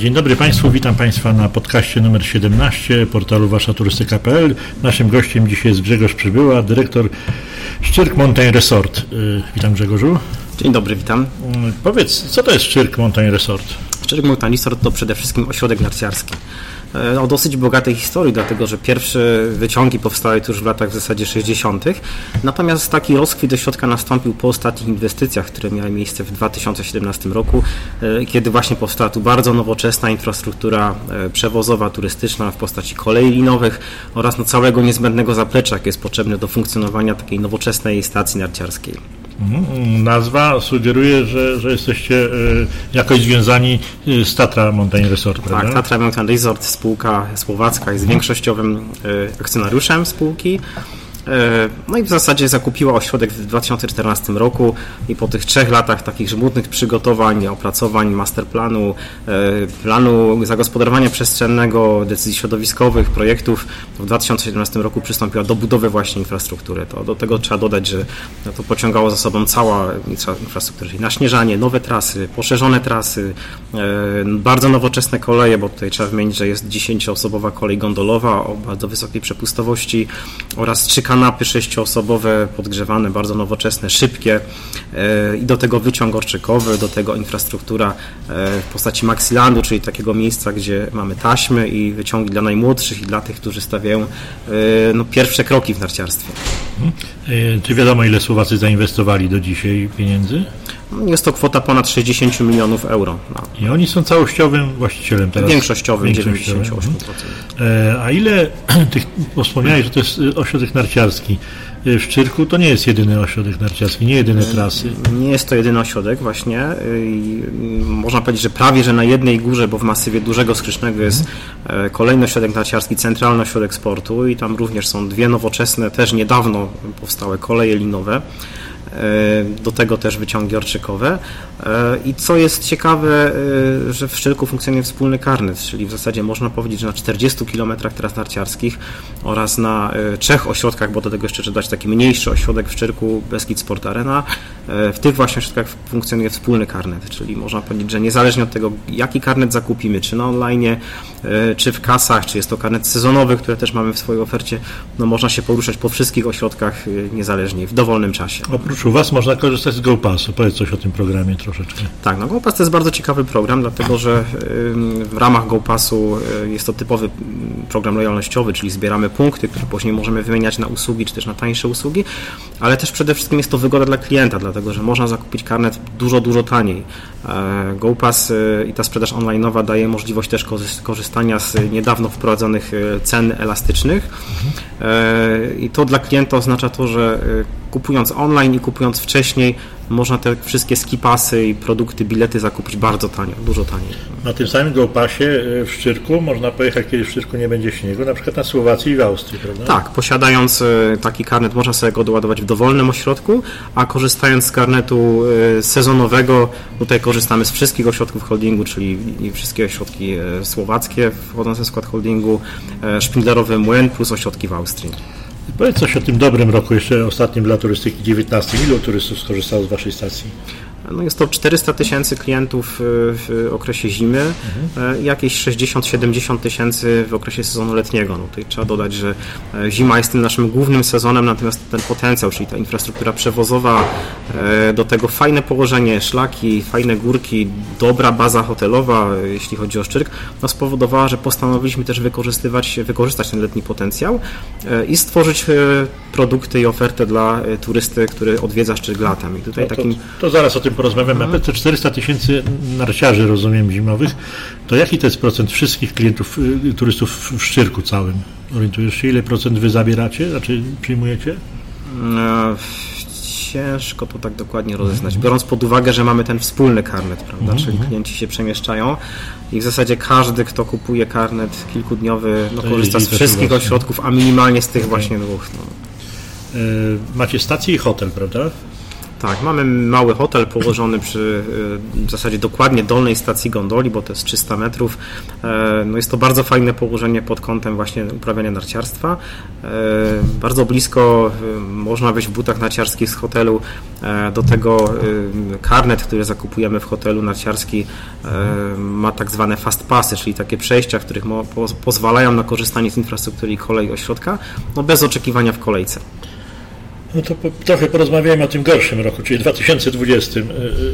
Dzień dobry Państwu, witam Państwa na podcaście numer 17 portalu waszaturystyka.pl. Naszym gościem dzisiaj jest Grzegorz Przybyła, dyrektor Szczyrk Mountain Resort. Y, witam Grzegorzu. Dzień dobry, witam. Y, powiedz, co to jest Szczyrk Mountain Resort? Szczyrk Mountain Resort to przede wszystkim ośrodek narciarski. E, o dosyć bogatej historii, dlatego że pierwsze wyciągi powstały już w latach w zasadzie 60. Natomiast taki rozkwit ośrodka nastąpił po ostatnich inwestycjach, które miały miejsce w 2017 roku, e, kiedy właśnie powstała tu bardzo nowoczesna infrastruktura e, przewozowa, turystyczna w postaci kolei linowych oraz no całego niezbędnego zaplecza, jakie jest potrzebne do funkcjonowania takiej nowoczesnej stacji narciarskiej. Mhm. Nazwa sugeruje, że, że jesteście jakoś związani z Tatra Mountain Resort, prawda? Tak, Tatra Mountain Resort spółka słowacka jest większościowym e, akcjonariuszem spółki. E, no i w zasadzie zakupiła ośrodek w 2014 roku i po tych trzech latach takich żmudnych przygotowań, opracowań, masterplanu, e, planu zagospodarowania przestrzennego, decyzji środowiskowych, projektów, w 2017 roku przystąpiła do budowy właśnie infrastruktury. To do tego trzeba dodać, że to pociągało za sobą cała infrastruktura, czyli naśnieżanie, nowe trasy, poszerzone trasy, e, bardzo nowoczesne koleje, bo tutaj trzeba wymienić, że jest 10-osobowa kolej gondolowa o bardzo wysokiej przepustowości oraz trzy kanapy sześcioosobowe, podgrzewane, bardzo nowoczesne, szybkie e, i do tego wyciąg orczykowy, do tego infrastruktura e, w postaci Maxilandu, czyli takiego miejsca, gdzie mamy taśmy i wyciągi dla najmłodszych i dla tych, którzy stawiają e, no, pierwsze kroki w narciarstwie. Mhm. Czy wiadomo, ile Słowacy zainwestowali do dzisiaj pieniędzy? Jest to kwota ponad 60 milionów euro. No. I oni są całościowym właścicielem teraz? Większościowym, większościowym 98%. Mhm. A ile tych, wspomniałeś, że to jest ośrodek narciarski. W Szczyrku to nie jest jedyny ośrodek narciarski, nie jedyne trasy. Nie jest to jedyny ośrodek właśnie. I można powiedzieć, że prawie, że na jednej górze, bo w masywie dużego skrzycznego jest mhm. kolejny ośrodek narciarski, centralny ośrodek sportu i tam również są dwie nowoczesne, też niedawno powstałe koleje linowe. E, do tego też wyciągi orczykowe. E, I co jest ciekawe, e, że w Szczyrku funkcjonuje wspólny karnet, czyli w zasadzie można powiedzieć, że na 40 km tras narciarskich oraz na trzech ośrodkach, bo do tego jeszcze trzeba dać taki mniejszy ośrodek w Szczyrku, Beskid Sport Arena, w tych właśnie ośrodkach funkcjonuje wspólny karnet, czyli można powiedzieć, że niezależnie od tego, jaki karnet zakupimy, czy na online, czy w kasach, czy jest to karnet sezonowy, który też mamy w swojej ofercie, no można się poruszać po wszystkich ośrodkach niezależnie, w dowolnym czasie. Oprócz oprócz u Was można korzystać z GoPassu. Powiedz coś o tym programie troszeczkę. Tak, no GoPass to jest bardzo ciekawy program, dlatego że w ramach GoPassu y, jest to typowy program lojalnościowy, czyli zbieramy punkty, które później możemy wymieniać na usługi, czy też na tańsze usługi, ale też przede wszystkim jest to wygoda dla klienta, dlatego że można zakupić karnet dużo, dużo taniej. E, GoPass y, i ta sprzedaż online'owa daje możliwość też korzystania z niedawno wprowadzonych cen elastycznych e, i to dla klienta oznacza to, że kupując online i kupując wcześniej, można te wszystkie skipasy i produkty, bilety zakupić bardzo tanio, dużo taniej. Na tym samym GoPasie e, w Szczyrku można pojechać, kiedy w Szczyrku nie będzie śniegu, na przykład na Słowacji i w Austrii, prawda? Tak, posiadając e, taki karnet można sobie go doładować w dowolnym ośrodku, a korzystając z karnetu e, sezonowego, tutaj korzystamy z wszystkich ośrodków holdingu, czyli wszystkie ośrodki słowackie wchodzące w skład holdingu, szpindlerowy młyn plus ośrodki w Austrii. Powiedz coś o tym dobrym roku, jeszcze ostatnim dla turystyki 19. Ilu turystów skorzystało z Waszej stacji? No jest to 400 tysięcy klientów y, w okresie zimy, mhm. jakieś 60-70 tysięcy w okresie sezonu letniego. No tutaj trzeba dodać, że e, zima jest tym naszym głównym sezonem, natomiast ten potencjał, czyli ta infrastruktura przewozowa, e, do tego fajne położenie, szlaki, fajne górki, dobra baza hotelowa, jeśli chodzi o Szczyrk, no spowodowała, że postanowiliśmy też wykorzystywać, wykorzystać ten letni potencjał i stworzyć produkty i ofertę dla turysty, który odwiedza Szczyrk latem. I tutaj no to, takim... to zaraz o tym porozmawiamy. A te 400 tysięcy narciarzy, rozumiem, zimowych, to jaki to jest procent wszystkich klientów, y, turystów w Szczyrku całym? Orientujesz się, ile procent wy zabieracie, znaczy przyjmujecie? No, ciężko to tak dokładnie rozeznać, biorąc pod uwagę, że mamy ten wspólny karnet, prawda, mhm, czyli mhm. klienci się przemieszczają i w zasadzie każdy, kto kupuje karnet kilkudniowy, no, korzysta z wszystkich ośrodków, a minimalnie z tych okay. właśnie dwóch. No. Macie stację i hotel, prawda? Tak, mamy mały hotel położony przy w zasadzie dokładnie dolnej stacji gondoli, bo to jest 300 metrów. No jest to bardzo fajne położenie pod kątem właśnie uprawiania narciarstwa. Bardzo blisko można wejść w butach narciarskich z hotelu. Do tego karnet, który zakupujemy w hotelu narciarski ma tak zwane fast passy, czyli takie przejścia, których pozwalają na korzystanie z infrastruktury kolei ośrodka, no bez oczekiwania w kolejce. No to po, trochę porozmawiajmy o tym gorszym roku, czyli 2020. Y,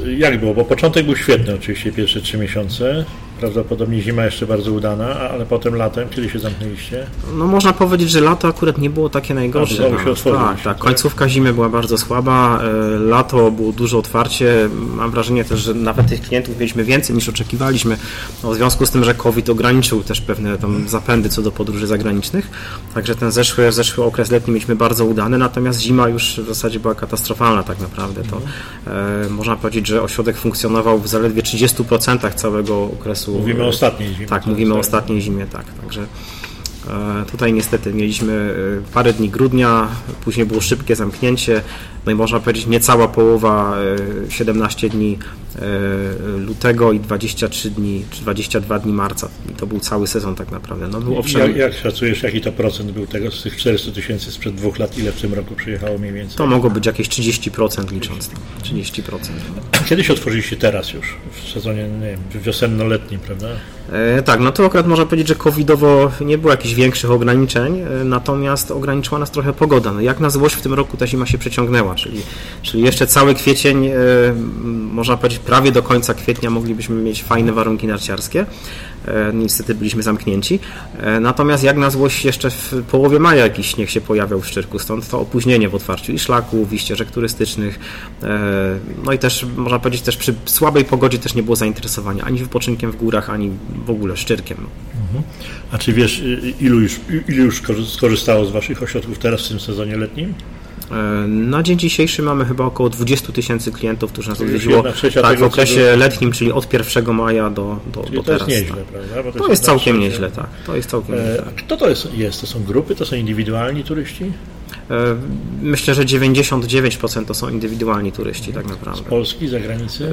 y, jak było? Bo początek był świetny oczywiście, pierwsze trzy miesiące. Prawdopodobnie zima jeszcze bardzo udana, ale potem latem, kiedy się zamknęliście? No można powiedzieć, że lato akurat nie było takie najgorsze. A, się otworzyć, tak, tak, końcówka zimy była bardzo słaba, e, lato było duże otwarcie. Mam wrażenie też, że nawet tych klientów mieliśmy więcej niż oczekiwaliśmy. No, w związku z tym, że COVID ograniczył też pewne tam zapędy co do podróży zagranicznych. Także ten zeszły, zeszły okres letni mieliśmy bardzo udany, natomiast zima już w zasadzie była katastrofalna tak naprawdę. To e, można powiedzieć, że ośrodek funkcjonował w zaledwie 30% całego okresu Mówimy o ostatniej zimie. Tak, mówimy o ostatniej zimie, tak. Także e, Tutaj niestety mieliśmy e, parę dni grudnia, później było szybkie zamknięcie, no i można powiedzieć niecała połowa, 17 e, dni lutego i 23 dni, czy 22 dni marca. To był cały sezon tak naprawdę. No, był owszem... jak, jak szacujesz, jaki to procent był tego z tych 400 tysięcy sprzed dwóch lat, ile w tym roku przyjechało mniej więcej? To mogło być jakieś 30% licząc. 30%. Kiedy się otworzyliście teraz już? W sezonie nie wiem, wiosenno-letnim, prawda? E, tak, no to akurat można powiedzieć, że covidowo nie było jakichś większych ograniczeń, e, natomiast ograniczyła nas trochę pogoda. No jak na złość w tym roku ta zima się przeciągnęła, czyli, czyli jeszcze cały kwiecień, e, można powiedzieć prawie do końca kwietnia moglibyśmy mieć fajne warunki narciarskie. E, niestety byliśmy zamknięci. E, natomiast jak na złość jeszcze w połowie maja jakiś śnieg się pojawiał w Szczyrku, stąd to opóźnienie w otwarciu i szlaków, i ścieżek turystycznych. E, no i też można powiedzieć, też przy słabej pogodzie też nie było zainteresowania ani wypoczynkiem w górach, ani w ogóle Szczyrkiem. Mhm. A czy wiesz, ilu już, ilu już skorzystało z Waszych ośrodków teraz w tym sezonie letnim? E, na dzień dzisiejszy mamy chyba około 20 tysięcy klientów, którzy nas odwiedziło tak, w okresie letnim, czyli od 1 maja do, do, do teraz. To jest nieźle, tak. prawda? To, to jest całkiem nieźle, tak. To jest całkiem e, Kto to jest, jest? To są grupy, to są indywidualni turyści? E, myślę, że 99% to są indywidualni turyści tak naprawdę. Z Polski, z zagranicy?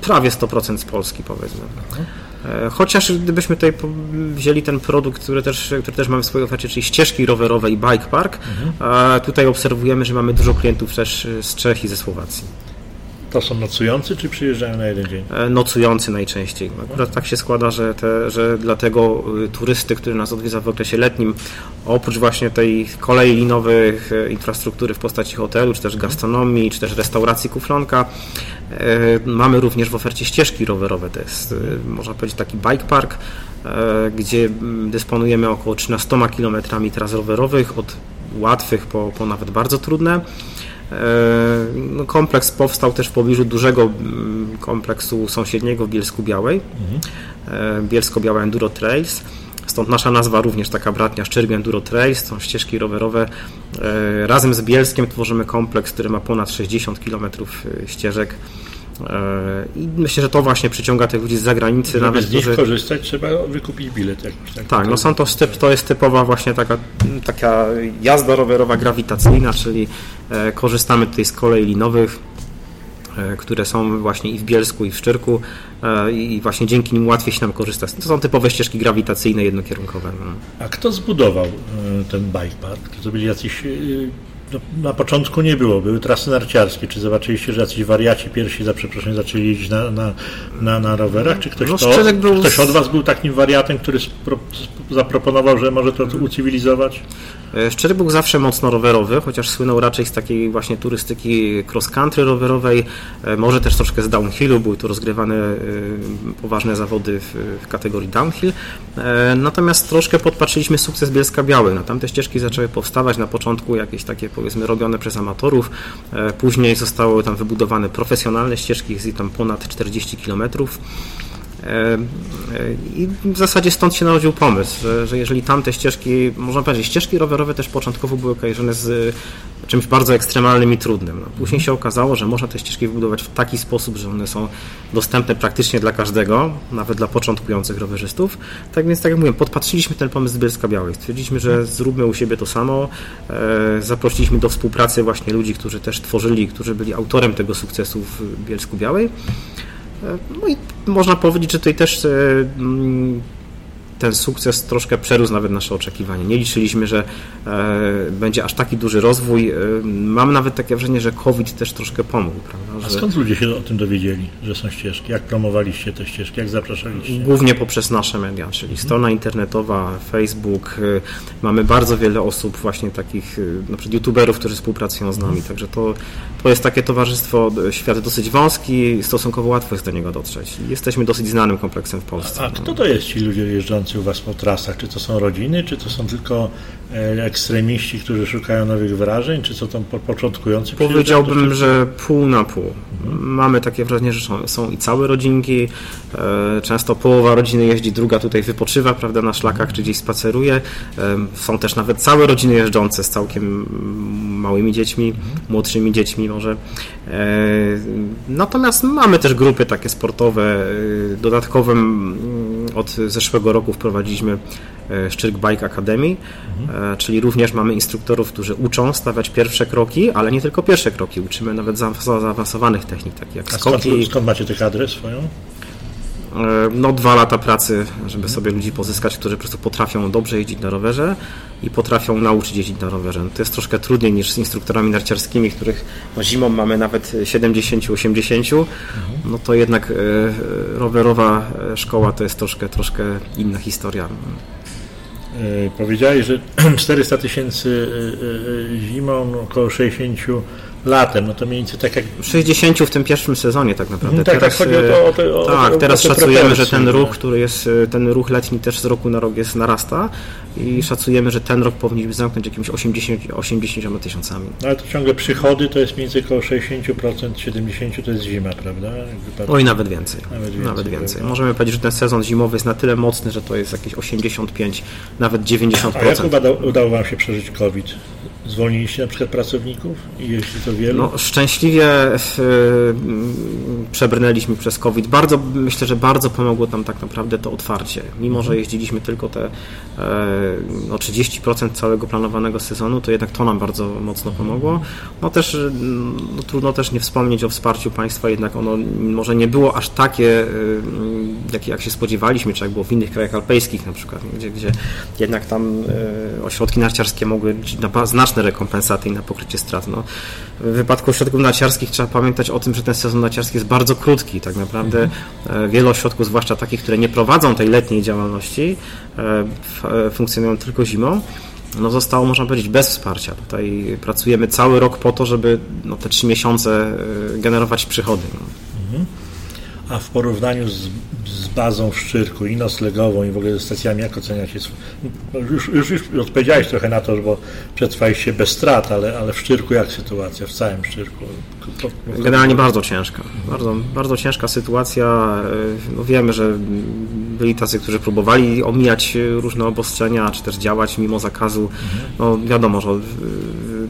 prawie 100% z Polski powiedzmy. E, chociaż gdybyśmy tutaj wzięli ten produkt, który też, który też mamy w swojej ofercie, czyli ścieżki rowerowe i bike park, mhm. tutaj obserwujemy, że mamy dużo klientów też z Czech i ze Słowacji. To są nocujący, czy przyjeżdżają na jeden dzień? E, nocujący najczęściej. Akurat tak się składa, że, te, że dlatego y, turysty, który nas odwiedza w okresie letnim, oprócz właśnie tej kolei linowych, e, infrastruktury w postaci hotelu, czy też gastronomii, czy też restauracji kuflonka, e, mamy również w ofercie ścieżki rowerowe. To jest, można powiedzieć, taki bike park, gdzie mm, dysponujemy około 13 km tras rowerowych, od łatwych po, po nawet bardzo trudne. E, no, kompleks powstał też w pobliżu dużego kompleksu sąsiedniego w Bielsku Białej, mhm. Bielsko-Białe Enduro Trails. Stąd nasza nazwa również taka bratnia Szczyrk Enduro Trails, są ścieżki rowerowe. E, razem z Bielskiem tworzymy kompleks, który ma ponad 60 km ścieżek. I myślę, że to właśnie przyciąga tych ludzi z zagranicy. Żeby nawet z nich korzystać, trzeba wykupić bilet jakiś. Tak, tak no są to, to jest typowa właśnie taka, taka jazda rowerowa grawitacyjna, czyli e, korzystamy tutaj z kolei linowych, e, które są właśnie i w Bielsku, i w Szczyrku e, i właśnie dzięki nim łatwiej się nam korzystać. To są typowe ścieżki grawitacyjne, jednokierunkowe. No. A kto zbudował ten bike park? To byli jacyś na początku nie było, były trasy narciarskie. Czy zobaczyliście, że jacyś wariaci pierwsi za przeproszeniem zaczęli jeździć na, na, na, na rowerach? Czy ktoś, no, to, był... ktoś od Was był takim wariatem, który zaproponował, że może to ucywilizować? E, Szczery był zawsze mocno rowerowy, chociaż słynął raczej z takiej właśnie turystyki cross-country rowerowej, e, może też troszkę z downhillu, były tu rozgrywane e, poważne zawody w, kategorii downhill. Natomiast troszkę podpatrzyliśmy sukces Bielska Białej. No, tam te ścieżki zaczęły powstawać na początku jakieś takie powiedzmy robione przez amatorów. Później zostały tam wybudowane profesjonalne ścieżki, jest tam ponad 40 kilometrów. E, e, I w zasadzie stąd się narodził pomysł, że, że jeżeli tamte ścieżki, można powiedzieć, ścieżki rowerowe też początkowo były kojarzone z czymś bardzo ekstremalnym i trudnym. No, później się okazało, że można te ścieżki wybudować w taki sposób, że one są dostępne praktycznie dla każdego, nawet dla początkujących rowerzystów. Tak więc, tak jak mówiłem, podpatrzyliśmy ten pomysł z Bielska Białej. Stwierdziliśmy, że zróbmy u siebie to samo. Zaprosiliśmy do współpracy właśnie ludzi, którzy też tworzyli, którzy byli autorem tego sukcesu w Bielsku Białej. No i można powiedzieć, że tutaj też e, mm, ten sukces troszkę przerósł nawet nasze oczekiwania. Nie liczyliśmy, że e, będzie aż taki duży rozwój. E, mam nawet takie wrażenie, że COVID też troszkę pomógł. Prawda? A skąd ludzie się o tym dowiedzieli, że są ścieżki? Jak promowaliście te ścieżki? Jak zapraszaliście? Głównie poprzez nasze media, czyli strona internetowa, Facebook. E, mamy bardzo wiele osób właśnie takich, na przykład youtuberów, którzy współpracują z nami. Także to, to jest takie towarzystwo, świat dosyć wąski, stosunkowo łatwo jest do niego dotrzeć. Jesteśmy dosyć znanym kompleksem w Polsce. A, a kto to jest ci ludzie jeżdżący u Was po trasach? Czy to są rodziny, czy to są tylko e, ekstremiści, którzy szukają nowych wrażeń, czy co to początkujący? Powiedziałbym, że pół na pół. Mhm. Mamy takie wrażenie, że są, i całe rodzinki. E, często połowa rodziny jeździ, druga tutaj wypoczywa, prawda, na szlakach, czy gdzieś spaceruje. E, są też nawet całe rodziny jeżdżące z całkiem małymi dziećmi, mhm. młodszymi dziećmi może. Natomiast mamy też grupy takie sportowe. Dodatkowym od zeszłego roku wprowadziliśmy e, Szczyrk Bike Academy, mhm. czyli również mamy instruktorów, którzy uczą stawiać pierwsze kroki, ale nie tylko pierwsze kroki, uczymy nawet zaawansowanych technik, takich jak A skąd, skoki. Skąd macie tych adres swoją? E, no, dwa lata pracy, żeby sobie ludzi pozyskać, którzy po prostu potrafią dobrze jeździć na rowerze i potrafią nauczyć jeździć na rowerze. To jest troszkę trudniej niż z instruktorami narciarskimi, których no, zimą mamy nawet 70-80. No to jednak e, rowerowa szkoła to jest troszkę, troszkę inna historia. E, powiedziałeś, że 400 tysięcy zimą, około 60 latem, no to mniej więcej tak jak... 60 w tym pierwszym sezonie tak naprawdę. Mhm, tak, teraz, tak, chodzi o to, o te, o, tak, o, teraz szacujemy, że ten ruch, który jest, ten ruch letni też z roku na rok jest narasta i szacujemy, że ten rok powinniśmy zamknąć jakimiś 80, 80 tysiącami. No ale to ciągle przychody to jest mniej więcej około 60%, 70% to jest zima, prawda? Oj, nawet więcej. Nawet więcej. Nawet więcej. Możemy powiedzieć, że ten sezon zimowy jest na tyle mocny, że to jest jakieś 85, nawet 90%. A jak udało, udało Wam się przeżyć COVID? Zwolniliście na przykład pracowników jeśli to wielu? No, szczęśliwie w, przebrnęliśmy przez COVID. Bardzo, myślę, że bardzo pomogło nam tak naprawdę to otwarcie. Mimo, że mhm. jeździliśmy tylko te e, no, 30% całego planowanego sezonu, to jednak to nam bardzo mocno pomogło. No też no, trudno też nie wspomnieć o wsparciu państwa, jednak ono może nie było aż takie, jakie jak się spodziewaliśmy, czy jak było w innych krajach alpejskich na przykład, gdzie, gdzie jednak tam e, ośrodki narciarskie mogły znacznie rekompensaty i na pokrycie strat. No, w wypadku ośrodków narciarskich trzeba pamiętać o tym, że ten sezon narciarski jest bardzo krótki. Tak naprawdę mhm. wiele ośrodków, zwłaszcza takich, które nie prowadzą tej letniej działalności, e, e, funkcjonują tylko zimą no zostało, można powiedzieć, bez wsparcia. Tutaj pracujemy cały rok po to, żeby no, te trzy miesiące generować przychody. No. Mhm. A w porównaniu z, z bazą w Szczyrku i noclegową i w ogóle ze stacjami, jak oceniacie? Już, już, już odpowiedziałeś trochę na to, bo przetrwaliście bez strat, ale, ale w Szczyrku jak sytuacja, w całym Szczyrku? Generalnie bardzo ciężka. Bardzo, bardzo ciężka sytuacja. No wiemy, że byli tacy, którzy próbowali omijać różne obostrzenia, czy też działać mimo zakazu. No wiadomo, że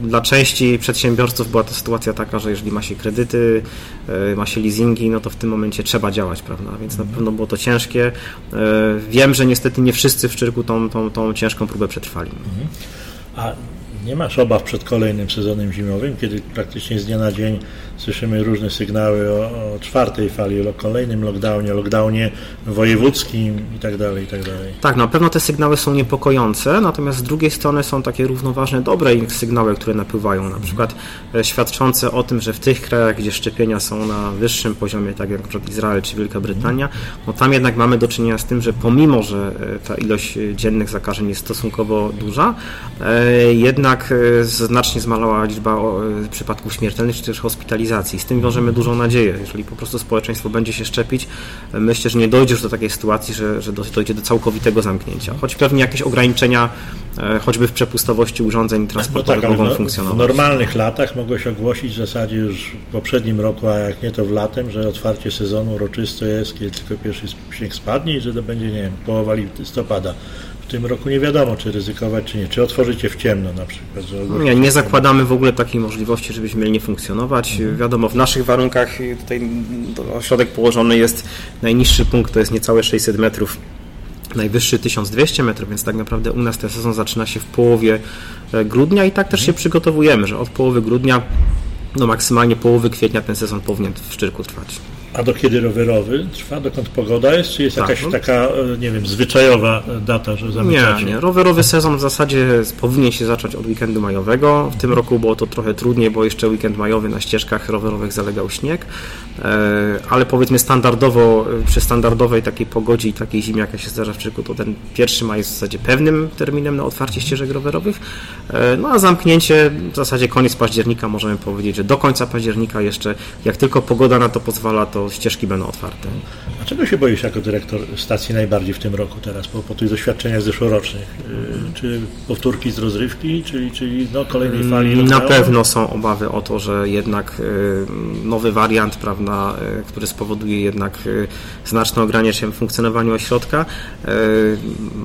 dla części przedsiębiorców była to sytuacja taka, że jeżeli ma się kredyty, e, ma się leasingi, no to w tym momencie trzeba działać, prawda? Więc na pewno było to ciężkie. E, wiem, że niestety nie wszyscy w Szczyrku tą, tą, tą ciężką próbę przetrwali. A nie masz obaw przed kolejnym sezonem zimowym, kiedy praktycznie z dnia na dzień słyszymy różne sygnały o, o czwartej fali, o kolejnym lockdownie, lockdownie wojewódzkim itd., tak itd. Tak, tak, na pewno te sygnały są niepokojące, natomiast z drugiej strony są takie równoważne, dobre sygnały, które napływają, na przykład e, świadczące o tym, że w tych krajach, gdzie szczepienia są na wyższym poziomie, tak jak np. Izrael czy Wielka Brytania, no tam jednak mamy do czynienia z tym, że pomimo, że e, ta ilość dziennych zakażeń jest stosunkowo duża, e, jednak znacznie zmalała liczba przypadków śmiertelnych czy też hospitalizacji z tym wiążemy dużą nadzieję. Jeżeli po prostu społeczeństwo będzie się szczepić, myślę, że nie dojdzie już do takiej sytuacji, że, że dojdzie do całkowitego zamknięcia. Choć pewnie jakieś ograniczenia, e, choćby w przepustowości urządzeń transportowych no tak, mogą no, funkcjonować. W normalnych latach mogło się ogłosić w zasadzie już w poprzednim roku, a jak nie to w latem, że otwarcie sezonu uroczyste jest, kiedy tylko pierwszy śnieg spadnie i że to będzie, nie wiem, połowa listopada tym roku nie wiadomo, czy ryzykować, czy nie. Czy otworzycie w ciemno na przykład? Nie, nie zakładamy w ogóle takiej możliwości, żebyśmy mieli nie funkcjonować. Mhm. Wiadomo, w naszych warunkach tutaj ośrodek położony jest, najniższy punkt to jest niecałe 600 metrów najwyższy 1200 metrów, więc tak naprawdę u nas ten sezon zaczyna się w połowie e, grudnia i tak też się przygotowujemy, że od połowy grudnia do maksymalnie połowy kwietnia ten sezon powinien w Szczyrku trwać. A do kiedy rowerowy trwa? Dokąd pogoda jest? Czy jest tak, jakaś no. taka, e, nie wiem, zwyczajowa data, że zamykacie? Nie, nie. Rowerowy sezon w zasadzie powinien się zacząć od weekendu majowego. W tym roku było to trochę trudniej, bo jeszcze weekend majowy na ścieżkach rowerowych zalegał śnieg. E, ale powiedzmy standardowo, e, przy standardowej takiej pogodzie i takiej zimie, jaka się zdarza w Czyku, to ten 1 maj jest w zasadzie pewnym terminem na otwarcie ścieżek rowerowych. No a zamknięcie w zasadzie koniec października, możemy powiedzieć, że do końca października jeszcze, jak tylko pogoda na to pozwala, to ścieżki będą otwarte. A czego się boisz jako dyrektor stacji najbardziej w tym roku teraz, po, po tych doświadczeniach zeszłorocznych? Y, czy powtórki z rozrywki, czyli, czyli no, kolejnej fali? Na pewno są obawy o to, że jednak y, nowy wariant, prawda, y, który spowoduje jednak znaczne ograniczenie w funkcjonowaniu ośrodka.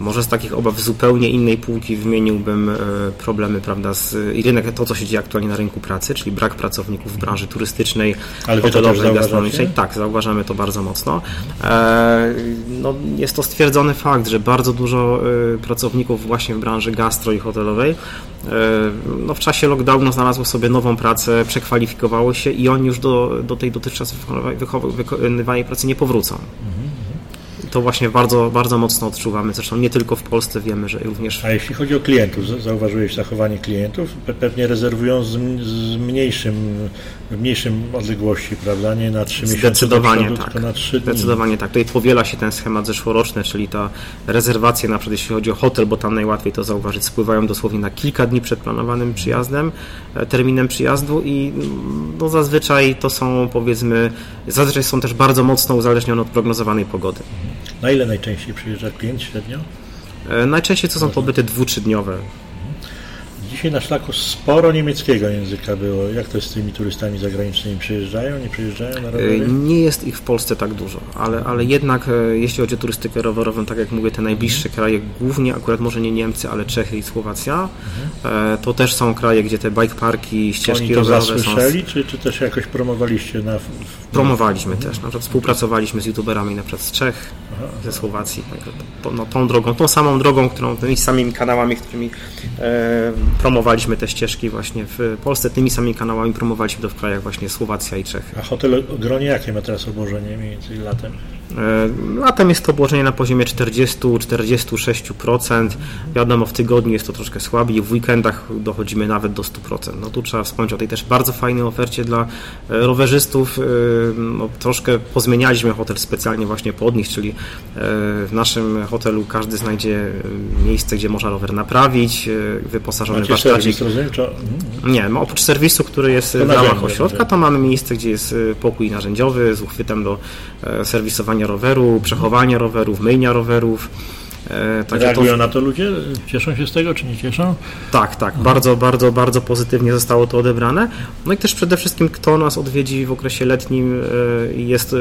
Może z takich obaw zupełnie innej półki wymieniłbym problemy, prawda, z, i rynek, to co się dzieje aktualnie na rynku pracy, czyli brak pracowników w branży turystycznej, hotelowej, gastronomicznej. Tak, zauważamy to bardzo mocno. E, no, jest to stwierdzony fakt, że bardzo dużo e, pracowników właśnie w branży gastro i hotelowej e, no, w czasie lockdownu znalazło sobie nową pracę, przekwalifikowało się i oni już do, do tej dotychczas wykonywanej pracy nie powrócą. Mhm to właśnie bardzo, bardzo mocno odczuwamy. Zresztą nie tylko w Polsce wiemy, że również. A jeśli chodzi o klientów, zauważyłeś zachowanie klientów? Pewnie rezerwują z, z mniejszym, w mniejszym odległości, prawda? Nie na trzy miesiące. Zdecydowanie przodu, tak. na trzy dni. Zdecydowanie tak. Tutaj powiela się ten schemat zeszłoroczny, czyli ta rezerwacja, na przykład jeśli chodzi o hotel, bo tam najłatwiej to zauważyć, spływają dosłownie na kilka dni przed planowanym przyjazdem, e, terminem przyjazdu i no, zazwyczaj to są powiedzmy, zazwyczaj są też bardzo mocno uzależnione od prognozowanej pogody. Na ile najczęściej przyjeżdża klient średnio? E, najczęściej to są pobyty dwu-trzydniowe. Dzisiaj na szlaku sporo niemieckiego języka było. Jak to jest z tymi turystami zagranicznymi? Przyjeżdżają, nie przyjeżdżają na rowery? E, nie jest ich w Polsce tak dużo, ale, ale jednak e, jeśli chodzi o turystykę rowerową, tak jak mówię, te najbliższe kraje, głównie akurat może nie Niemcy, ale Czechy i Słowacja, mhm. to też są kraje, gdzie te bike parki, ścieżki Oni to rowerowe zasłyszeli, są... czy, czy też jakoś promowaliście na... Promowaliśmy mhm. też, na przykład współpracowaliśmy z youtuberami na przykład z Czech. Ze Słowacji, no, tą drogą, tą samą drogą, którą, tymi samymi kanałami, którymi e, promowaliśmy te ścieżki właśnie w Polsce, tymi samymi kanałami promowaliśmy to w krajach właśnie Słowacja i Czechy. A hotel Gronie jakie ma teraz obłożenie mniej więcej latem? E, latem jest to obłożenie na poziomie 40-46%. Wiadomo, w tygodniu jest to troszkę słabiej, w weekendach dochodzimy nawet do 100%. No tu trzeba wspomnieć o tej też bardzo fajnej ofercie dla e, rowerzystów. E, no, troszkę pozmienialiśmy hotel specjalnie właśnie pod nich, czyli w naszym hotelu każdy znajdzie miejsce, gdzie można rower naprawić, wyposażony w. Serwis, Nie, no, oprócz serwisu, który jest w ramach ośrodka, to mamy miejsce, gdzie jest pokój narzędziowy z uchwytem do serwisowania przechowania rowerów, myjnia rowerów. Także Reagują to... na to ludzie? Cieszą się z tego, czy nie cieszą? Tak, tak. Bardzo, bardzo, bardzo pozytywnie zostało to odebrane. No i też przede wszystkim, kto nas odwiedzi w okresie letnim i e, jest, e,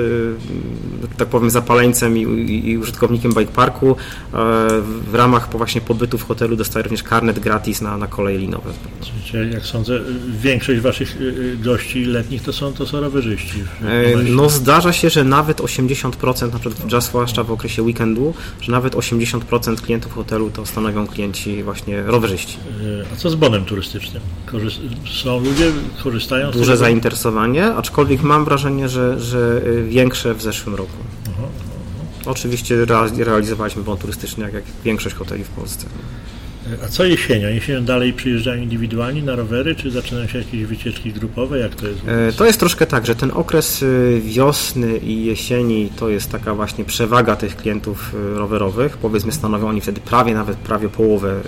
tak powiem, zapaleńcem i, i, i użytkownikiem bike parku, w ramach właśnie pobytu w hotelu dostaje również karnet gratis na, na koleje linowe. Czyli, jak sądzę, większość waszych gości letnich to są, to są rowerzyści. No zdarza się, że nawet 80%, na przykład zwłaszcza w okresie weekendu, że nawet 80 80% klientów hotelu to stanowią klienci właśnie rowerzyści. E, a co z bonem turystycznym? Korzyst są ludzie, korzystają z Duże zainteresowanie, aczkolwiek mam wrażenie, że, że e, większe w zeszłym roku. Aha, aha. Oczywiście realizowaliśmy bon turystyczny, jak, jak większość hoteli w Polsce. A co jesienią? Jesienią dalej przyjeżdżają indywidualni na rowery, czy zaczynają się jakieś wycieczki grupowe? Jak to jest? E, to jest troszkę tak, że ten okres e, wiosny i jesieni to jest taka właśnie przewaga tych klientów e, rowerowych. Powiedzmy stanowią oni wtedy prawie nawet prawie połowę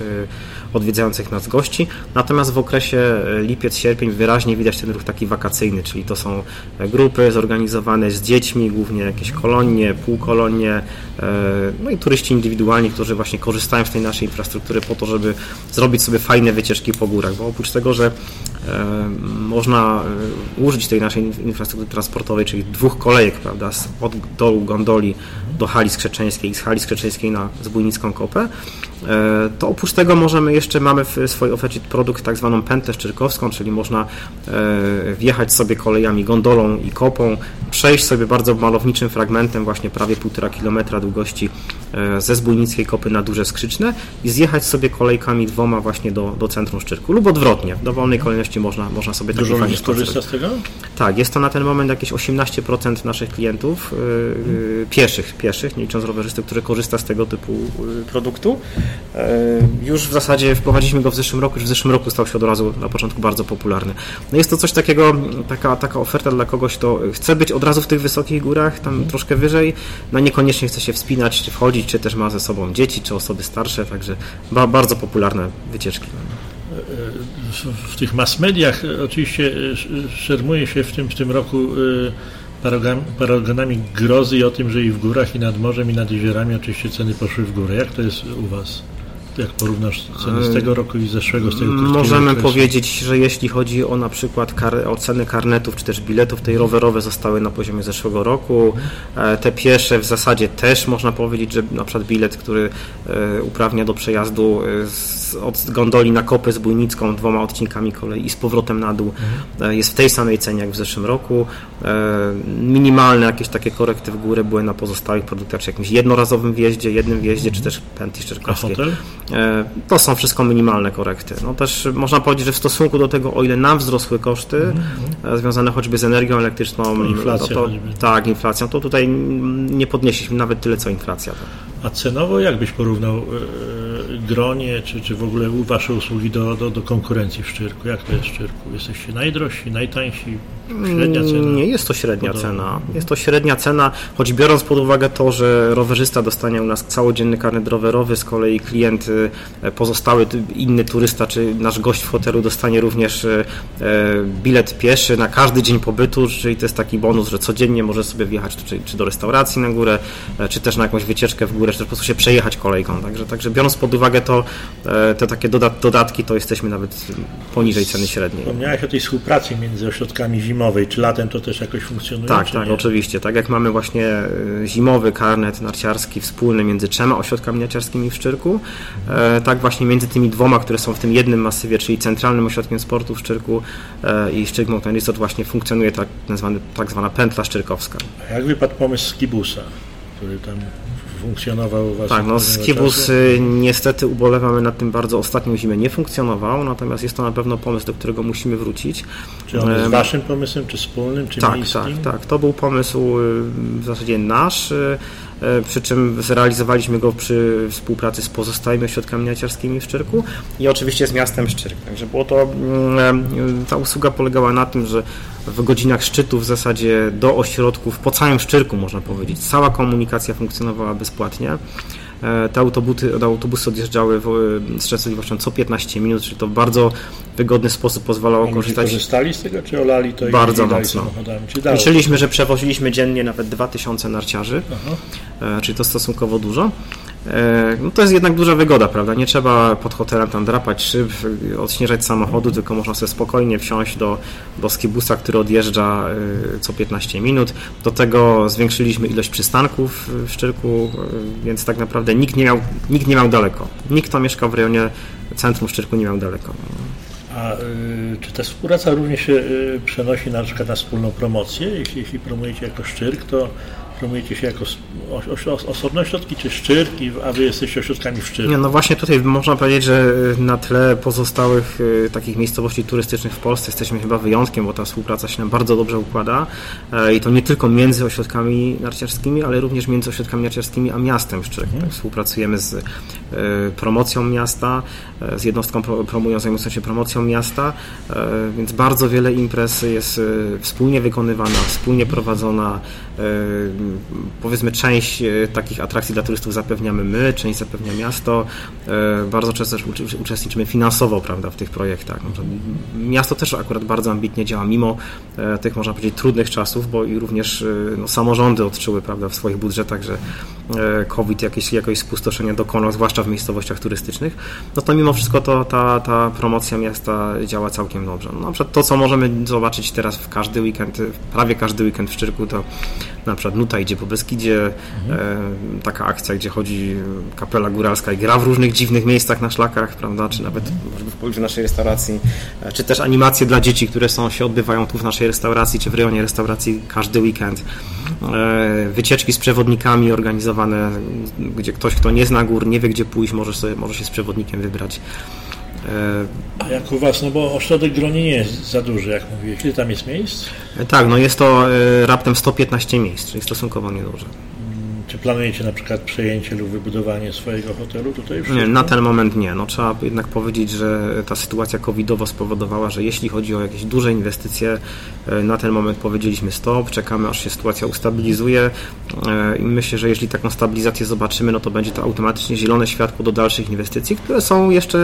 odwiedzających nas gości. Natomiast w okresie lipiec-sierpień wyraźnie widać ten ruch taki wakacyjny, czyli to są grupy zorganizowane z dziećmi, głównie jakieś kolonie, półkolonie, no i turyści indywidualni, którzy właśnie korzystają z tej naszej infrastruktury po to, żeby zrobić sobie fajne wycieczki po górach, bo oprócz tego, że e, można e, użyć tej naszej infrastruktury transportowej, czyli dwóch kolejek, prawda, od dołu gondoli do hali skrzeczeńskiej i z hali skrzeczeńskiej na Zbójnicką Kopę, to oprócz tego możemy jeszcze, mamy w swojej ofercie produkt tak zwaną pętlę szczyrkowską, czyli można e, wjechać sobie kolejami gondolą i kopą, przejść sobie bardzo malowniczym fragmentem, właśnie prawie półtora kilometra długości e, ze Zbójnickiej Kopy na Duże Skrzyczne i zjechać sobie kolejkami dwoma właśnie do, do centrum Szczyrku lub odwrotnie. W dowolnej kolejności można, można sobie takie Dużo ludzi korzysta z tego? Tak, jest to na ten moment jakieś 18% naszych klientów yy, pieszych, pieszych, nie licząc rowerzystów, którzy korzysta z tego typu produktu. Yy, już w zasadzie wprowadziliśmy go w zeszłym roku, już w zeszłym roku stał się od razu na początku bardzo popularny. No jest to coś takiego, taka, taka oferta dla kogoś, kto chce być od razu w tych wysokich górach, tam mhm. troszkę wyżej, no niekoniecznie chce się wspinać, czy wchodzić, czy też ma ze sobą dzieci, czy osoby starsze, także ba bardzo popularne wycieczki w tych mass mediach oczywiście szermuje się w tym, w tym roku y, paragonami grozy i o tym, że i w górach, i nad morzem, i nad jeziorami oczywiście ceny poszły w górę. Jak to jest u Was? Jak porównasz ceny z tego roku i zeszłego, z tego Możemy okresu? powiedzieć, że jeśli chodzi o na przykład kar o ceny karnetów czy też biletów, te rowerowe zostały na poziomie zeszłego roku. E, te piesze w zasadzie też można powiedzieć, że na przykład bilet, który e, uprawnia do przejazdu e, z, od gondoli na Kopę z Bójnicką dwoma odcinkami kolei i z powrotem na dół mhm. jest w tej samej cenie jak w zeszłym roku. Minimalne jakieś takie korekty w górę były na pozostałych produktach, czy jakimś jednorazowym wjeździe, jednym wjeździe, czy też pętli szczerkowskiej. E, to są wszystko minimalne korekty. No też można powiedzieć, że w stosunku do tego, o ile nam wzrosły koszty mm-hmm. związane choćby z energią elektryczną, inflacja to, tak, inflacją, to tutaj nie podnieśliśmy nawet tyle, co inflacja. A cenowo jak byś porównał e, gronie, czy, czy w ogóle Wasze usługi do, do, do konkurencji w Szczyrku? Jak to jest w Szczyrku? Jesteście najdrożsi, najtańsi? Średnia cena? Nie jest to średnia cena. Jest to średnia cena, choć biorąc pod uwagę to, że rowerzysta dostanie u nas całodzienny karnet rowerowy, z kolei klient e, pozostały, inny turysta, czy nasz gość w hotelu dostanie również e, bilet pieszy na każdy dzień pobytu, czyli to jest taki bonus, że codziennie może sobie wjechać czy, czy do restauracji na górę, e, czy też na jakąś wycieczkę w górę, czy też po prostu się przejechać kolejką. Także, także biorąc pod uwagę to, te takie dodatki, to jesteśmy nawet poniżej ceny średniej. Wspomniałeś o tej współpracy między ośrodkami zimowej. Czy latem to też jakoś funkcjonuje? Tak, tak, nie? oczywiście. Tak jak mamy właśnie e, zimowy karnet narciarski wspólny między trzema ośrodkami narciarskimi w Szczyrku, e, tak właśnie między tymi dwoma, które są w tym jednym masywie, czyli Centralnym Ośrodkiem Sportu w Szczyrku e, i Szczyrk Mountain Resort właśnie funkcjonuje tak, nazwany, tak zwana pętla szczyrkowska. A jak wypadł pomysł Skibusa, który tam funkcjonował u Tak, no Skibus y, niestety ubolewamy nad tym bardzo. Ostatnią zimę nie funkcjonował, natomiast jest to na pewno pomysł, do którego musimy wrócić. Czy on jest waszym pomysłem, czy wspólnym, czy tak, miejskim? Tak, tak. To był pomysł y, w zasadzie nasz. E, przy czym zrealizowaliśmy go przy współpracy z pozostałymi ośrodkami narciarskimi w Szczyrku i oczywiście z miastem Szczyrk. Także było to, mm, e, ta usługa polegała na tym, że w godzinach szczytu w zasadzie do ośrodków, po całym Szczyrku można powiedzieć, cała komunikacja funkcjonowała bezpłatnie. E, te autobusy, autobusy odjeżdżały z częstotliwością co 15 minut, czyli to w bardzo wygodny sposób pozwalało korzystać. korzystali z tego, czy olali to Bardzo mocno. Liczyliśmy, że przewoziliśmy dziennie nawet 2000 narciarzy, Aha. E, czyli to stosunkowo dużo. E, no to jest jednak duża wygoda, prawda? Nie trzeba pod hotelem tam drapać szyb, odśnieżać samochodu, tylko można sobie spokojnie wsiąść do, do skibusa, który odjeżdża e, co 15 minut. Do tego zwiększyliśmy ilość przystanków w Szczyrku, e, więc tak naprawdę nikt nie miał, nikt nie miał daleko. Nikt, kto mieszkał w rejonie centrum Szczyrku nie miał daleko. A y, czy ta współpraca również się y, przenosi na przykład na wspólną promocję? Jeśli, jeśli promujecie jako Szczyrk, to promujecie się jako osobne ośrodki czy szczyrki, a wy jesteście ośrodkami w Szczyrku? Nie, no właśnie tutaj można powiedzieć, że na tle pozostałych y, takich miejscowości turystycznych w Polsce jesteśmy chyba wyjątkiem, bo ta współpraca się nam bardzo dobrze układa e, i to nie tylko między ośrodkami narciarskimi, ale również między ośrodkami narciarskimi a miastem Szczyrk. Mhm. Współpracujemy z e, promocją miasta, e, z jednostką promują, zajmującą się promocją miasta, więc bardzo wiele imprez jest wspólnie wykonywana, wspólnie prowadzona, powiedzmy część e, takich atrakcji dla turystów zapewniamy my, część zapewnia miasto. E, bardzo często też uczestniczymy finansowo prawda, w tych projektach. Miasto też akurat bardzo ambitnie działa, mimo e, tych, można powiedzieć, trudnych czasów, bo i również no, samorządy odczuły prawda, w swoich budżetach, że COVID jakieś, jakieś spustoszenie dokonał, zwłaszcza w miejscowościach turystycznych, no to mimo wszystko to ta, ta promocja miasta działa całkiem dobrze. No, na przykład to, co możemy zobaczyć teraz w każdy weekend, prawie każdy weekend w Szczyrku, to na przykład Nuta Idzie po Beskidzie, mhm. taka akcja, gdzie chodzi kapela góralska i gra w różnych dziwnych miejscach na szlakach, prawda, czy nawet w pobliżu naszej restauracji, czy też animacje dla dzieci, które są, się odbywają tu w naszej restauracji, czy w rejonie restauracji każdy weekend. Wycieczki z przewodnikami organizowane, gdzie ktoś, kto nie zna gór, nie wie gdzie pójść, może, sobie, może się z przewodnikiem wybrać. A jak u Was, no bo ośrodek Gronie nie jest za duży, jak mówiłeś. Ile tam jest miejsc? Tak, no jest to e, raptem 115 miejsc, czyli stosunkowo nieduże. Czy planujecie na przykład przejęcie lub wybudowanie swojego hotelu tutaj? Nie, na ten moment nie. No, trzeba jednak powiedzieć, że ta sytuacja covidowa spowodowała, że jeśli chodzi o jakieś duże inwestycje, e, na ten moment powiedzieliśmy stop, czekamy aż się sytuacja ustabilizuje e, i myślę, że jeśli taką stabilizację zobaczymy, no to będzie to automatycznie zielone światło do dalszych inwestycji, które są jeszcze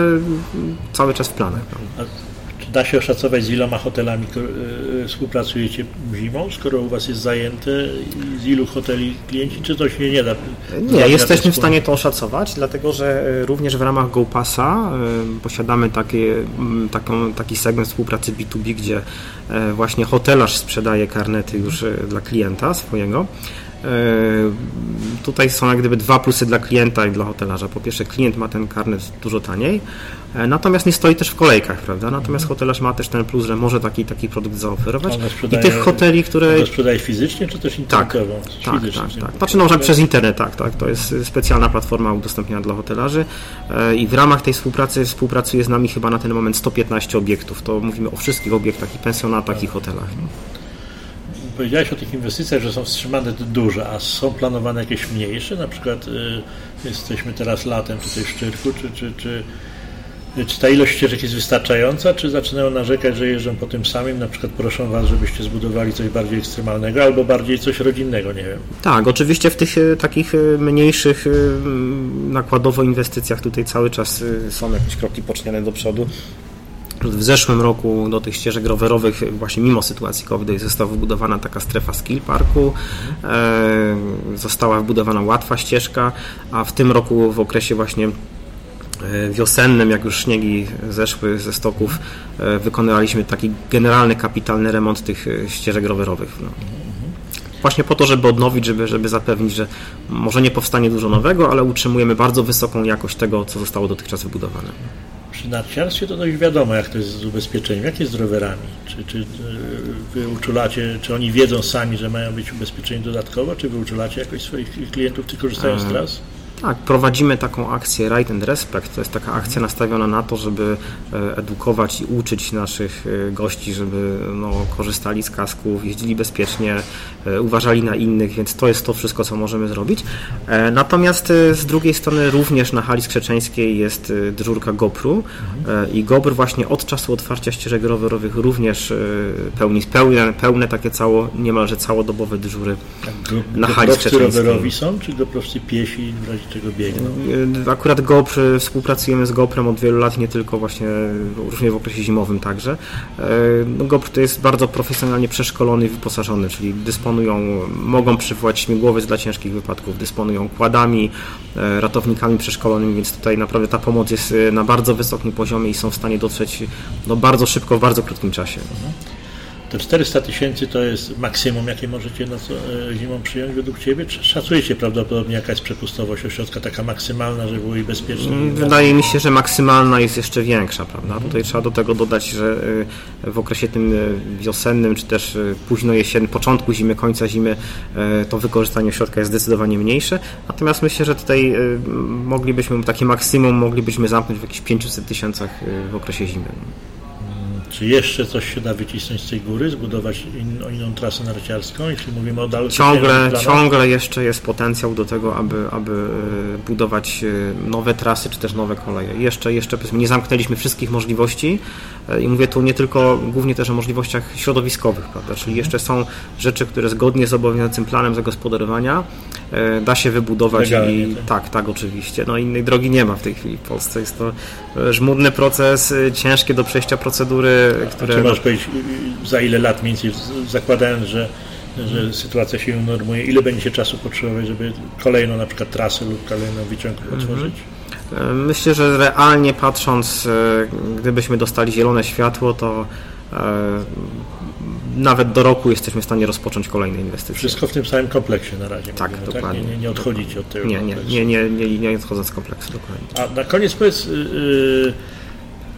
cały czas w planach. Da się oszacować, z iloma hotelami e, współpracujecie zimą, skoro u Was jest zajęte, z ilu hoteli klienci, czy to się nie da? Nie, jesteśmy w stanie to oszacować, dlatego że e, również w ramach GoPassa e, posiadamy takie, taką, taki segment współpracy B2B, gdzie właśnie hotelarz sprzedaje karnety już dla klienta swojego. Tutaj są jak gdyby dwa plusy dla klienta i dla hotelarza. Po pierwsze, klient ma ten karnet dużo taniej, e, natomiast nie stoi też w kolejkach, prawda? Natomiast hotelarz ma też ten plus, że może taki, taki produkt zaoferować. I tych hoteli, które. To sprzedaje fizycznie, czy też internetowo? Tak, tak, tak, tak. Znaczy, no, że przez internet, tak, tak. To jest specjalna platforma udostępniona dla hotelarzy e, i w ramach tej współpracy współpracuje z nami chyba na ten moment 115 obiektów. To mówimy o wszystkich obiektach i pensjonatach i hotelach. Powiedziałeś o tych inwestycjach, że są wstrzymane duże, a są planowane jakieś mniejsze? Na przykład y, jesteśmy teraz latem tutaj w Szczyrku, czy, czy, czy, czy ta ilość ścieżek jest wystarczająca, czy zaczynają narzekać, że jeżdżą po tym samym, na przykład proszą Was, żebyście zbudowali coś bardziej ekstremalnego albo bardziej coś rodzinnego, nie wiem. Tak, oczywiście w tych e, takich e, mniejszych nakładowo inwestycjach tutaj cały czas są jakieś kroki pocznione do przodu. W zeszłym roku do tych ścieżek rowerowych, właśnie mimo sytuacji COVID, została wybudowana taka strefa skill parku, e, została wybudowana łatwa ścieżka, a w tym roku w okresie właśnie e, wiosennym, jak już śniegi zeszły ze stoków, e, wykonywaliśmy taki generalny, kapitalny remont tych ścieżek rowerowych. No. Właśnie po to, żeby odnowić, żeby, żeby zapewnić, że może nie powstanie dużo nowego, ale utrzymujemy bardzo wysoką jakość tego, co zostało dotychczas wybudowane przy narciarstwie to dość wiadomo, jak to jest z ubezpieczeniem. Jak jest z rowerami? Czy, czy wy uczulacie, czy oni wiedzą sami, że mają być ubezpieczeni dodatkowo, czy wy uczulacie jakoś swoich klientów, którzy korzystają z tras? Tak, prowadzimy taką akcję Right and Respect. To jest taka akcja nastawiona na to, żeby e, edukować i uczyć naszych e, gości, żeby no, korzystali z kasków, jeździli bezpiecznie, e, uważali na innych, więc to jest to wszystko, co możemy zrobić. Natomiast z drugiej strony również na hali skrzeczeńskiej jest dyżurka GoPro i GoPro właśnie od czasu otwarcia ścieżek rowerowych również pełni pełne, pełne takie cało, niemalże całodobowe dyżury na hali skrzeczeńskiej. rowerowi są, czy GoProwcy piesi biegną? E, akurat GoPro, współpracujemy z GoPrem od wielu lat, nie tylko właśnie różnie w okresie zimowym także. E, no, GoPro to jest bardzo profesjonalnie przeszkolony i wyposażony, czyli dysponują, mogą przywołać śmigłowiec dla ciężkich wypadków, dysponują kładami, ratownikami przeszkolonymi, więc tutaj naprawdę ta pomoc jest na bardzo wysokim poziomie i są w stanie dotrzeć no, bardzo szybko, w bardzo krótkim czasie. Mhm. To 400 tysięcy to jest maksimum, jakie możecie e, zimą przyjąć według Ciebie? Czy szacujecie prawdopodobnie jaka jest przepustowość ośrodka, taka maksymalna, żeby było i bezpieczne? Mm, wydaje mi się, że maksymalna jest jeszcze większa, prawda? Mhm. Tutaj trzeba do tego dodać, że e, w okresie tym e, wiosennym, czy też późno jesiennym, początku zimy, końca zimy, to wykorzystanie ośrodka jest zdecydowanie mniejsze. Natomiast myślę, że tutaj moglibyśmy, takie maksimum moglibyśmy zamknąć w jakichś 500 tysiącach w okresie zimy. Czy jeszcze coś się da wycisnąć z tej góry, zbudować in, inną trasę narciarską, jeśli mówimy o dalszym Ciągle, ciągle jeszcze jest potencjał do tego, aby, aby e, budować e, nowe trasy, czy też nowe koleje. Jeszcze, jeszcze nie zamknęliśmy wszystkich możliwości i mówię tu nie tylko, głównie też o możliwościach środowiskowych, prawda? czyli jeszcze są rzeczy, które zgodnie z obowiązującym planem zagospodarowania da się wybudować Legalnie, i tak. tak, tak, oczywiście. No innej drogi nie ma w tej chwili w Polsce. Jest to żmudny proces, ciężkie do przejścia procedury, które... Czy możesz powiedzieć, za ile lat mniej więcej, zakładając, że, że sytuacja się unormuje, ile będzie czasu potrzebować, żeby kolejną na przykład trasę lub kolejną wyciągę mhm. otworzyć? Myślę, że realnie patrząc, e, gdybyśmy dostali zielone światło, to e, nawet do roku jesteśmy w stanie rozpocząć kolejne inwestycje. Wszystko w tym samym kompleksie na razie. Tak, mówimy, dokładnie. Nie, nie, nie odchodzicie od tego Nie, nie, nie, nie, nie, nie odchodzę z kompleksu dokładnie. A na koniec powiedz, yy,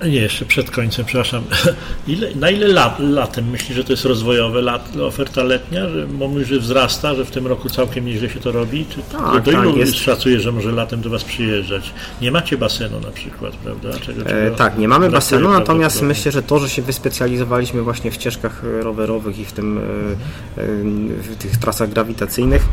nie, jeszcze przed końcem, przepraszam, ile, na ile lat, latem myślisz, że to jest rozwojowe lat, oferta letnia, że bo mówisz, że wzrasta, że w tym roku całkiem nieźle się to robi? Czy Tak, do ilu tak, jest. szacujesz, że może latem do Was przyjeżdżać? Nie macie basenu na przykład, prawda? Czego, E, czego tak, nie mamy basenu, natomiast myślę, że to, że się wyspecjalizowaliśmy właśnie w ścieżkach e, rowerowych i w tym e, e, w tych trasach grawitacyjnych,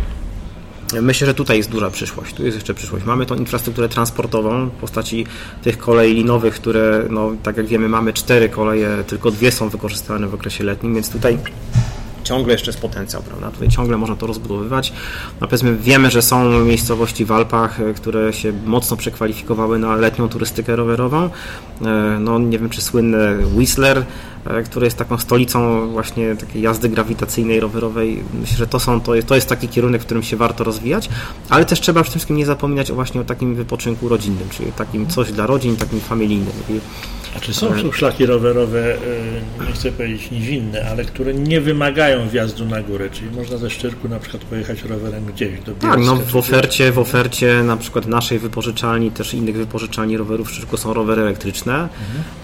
Myślę, że tutaj jest duża przyszłość. Tu jest jeszcze przyszłość. Mamy tą infrastrukturę transportową w postaci tych kolei linowych, które, no, tak jak wiemy, mamy cztery koleje, tylko dwie są wykorzystywane w okresie letnim, więc tutaj ciągle jeszcze jest potencjał, prawda? Tutaj ciągle można to rozbudowywać. No powiedzmy, wiemy, że są miejscowości w Alpach, e, które się mocno przekwalifikowały na letnią turystykę rowerową. E, No nie wiem, czy słynny Whistler, e, który jest taką stolicą właśnie takiej jazdy grawitacyjnej, rowerowej. Myślę, że to, są, to, jest, to jest taki kierunek, w którym się warto rozwijać, ale też trzeba przede wszystkim nie zapominać właśnie o takim wypoczynku rodzinnym, czyli takim coś dla rodzin, takim familijnym. I A czy są są szlaki rowerowe, y, nie chcę powiedzieć nizinne, ale które nie wymagają wjazdu na górę, czyli można ze Szczyrku na przykład pojechać rowerem gdzieś do Bielska? Tak, no w ofercie, w ofercie na przykład naszej wypożyczalni, też innych wypożyczalni rowerów w Szczyrku są rowery elektryczne,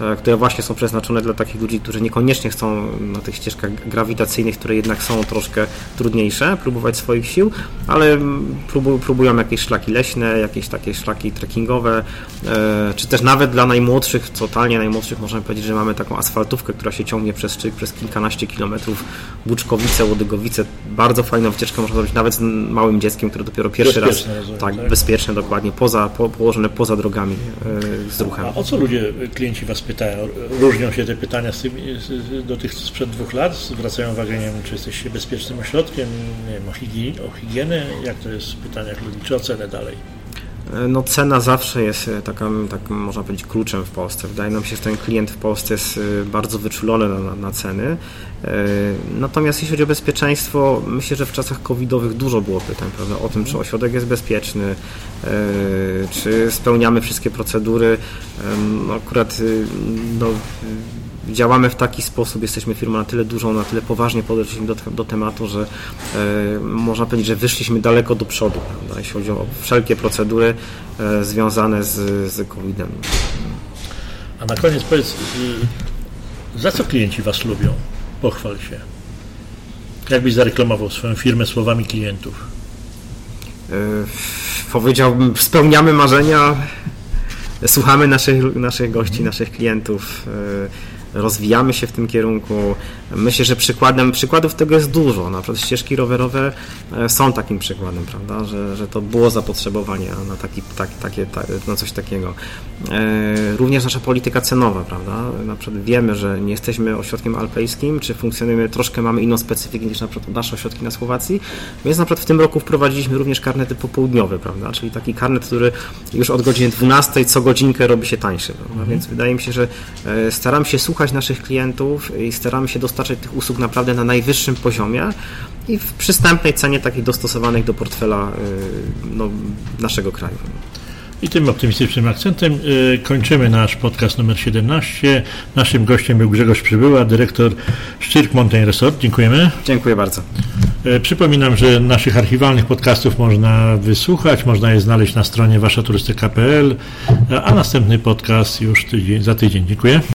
e, które właśnie są przeznaczone dla takich ludzi, którzy niekoniecznie chcą na tych ścieżkach grawitacyjnych, które jednak są troszkę trudniejsze, próbować swoich sił, ale mm, próbu, próbują jakieś szlaki leśne, jakieś takie szlaki trekkingowe, e, czy też nawet dla najmłodszych, totalnie najmłodszych, możemy powiedzieć, że mamy taką asfaltówkę, która się ciągnie przez Szczyk, przez kilkanaście kilometrów, Buczkowice, Łodygowice, bardzo fajną wycieczkę można zrobić nawet z małym dzieckiem, które dopiero pierwszy raz, rozumiem, tak, tak? bezpieczne, dokładnie, poza, po, położone poza drogami e, z ruchem. A o co ludzie, klienci Was pytają? Różnią się te pytania z tymi, z, do tych sprzed dwóch lat? Zwracają uwagę, nie wiem, czy jesteście bezpiecznym ośrodkiem, nie wiem, o, higienę, o higienę? Jak to jest w pytaniach ludzi? Czy o cenę dalej? No cena zawsze jest e, taka, tak można powiedzieć, kluczem w Polsce. Wydaje nam się, że ten klient w Polsce jest e, bardzo wyczulony na, na, ceny. E, Natomiast jeśli chodzi o bezpieczeństwo, myślę, że w czasach covidowych dużo było pytań prawda, o tym, czy ośrodek jest bezpieczny, e, czy spełniamy wszystkie procedury. No Akurat no, działamy w taki sposób, jesteśmy firmą na tyle dużą, na tyle poważnie podeszliśmy do, do tematu, że e, można powiedzieć, że wyszliśmy daleko do przodu, prawda, jeśli chodzi o wszelkie procedury e, związane z, z COVID-em. A na koniec powiedz, y, za co klienci Was lubią? Pochwal się. Jakbyś zareklamował swoją firmę słowami klientów? E, powiedziałbym, spełniamy marzenia, słuchamy naszych, naszych gości, naszych klientów, e, rozwijamy się w tym kierunku. Myślę, że przykładem, przykładów tego jest dużo. Na przykład ścieżki rowerowe e, są takim przykładem, prawda, że, że to było zapotrzebowanie na, taki, tak, takie, ta, na coś takiego. E, Również nasza polityka cenowa, prawda? Na przykład wiemy, że nie jesteśmy ośrodkiem alpejskim, czy funkcjonujemy, troszkę mamy inną specyfikę niż na przykład nasze ośrodki na Słowacji, więc na przykład w tym roku wprowadziliśmy również karnety popołudniowe, prawda? Czyli taki karnet, który już od godziny 12 co godzinkę robi się tańszy? Więc wydaje mi się, że e, staramy się słuchać naszych klientów i staramy się dostarczać tych usług naprawdę na najwyższym poziomie i w przystępnej cenie takiej dostosowanej do portfela e, no, naszego kraju. I tym optymistycznym akcentem y, kończymy nasz podcast numer 17. Naszym gościem był Grzegorz Przybyła, dyrektor Szczyrk Mountain Resort. Dziękujemy. Dziękuję bardzo. Y, przypominam, że naszych archiwalnych podcastów można wysłuchać, można je znaleźć na stronie waszaturystyka.pl, a następny podcast już tydzień, za tydzień. Dziękuję.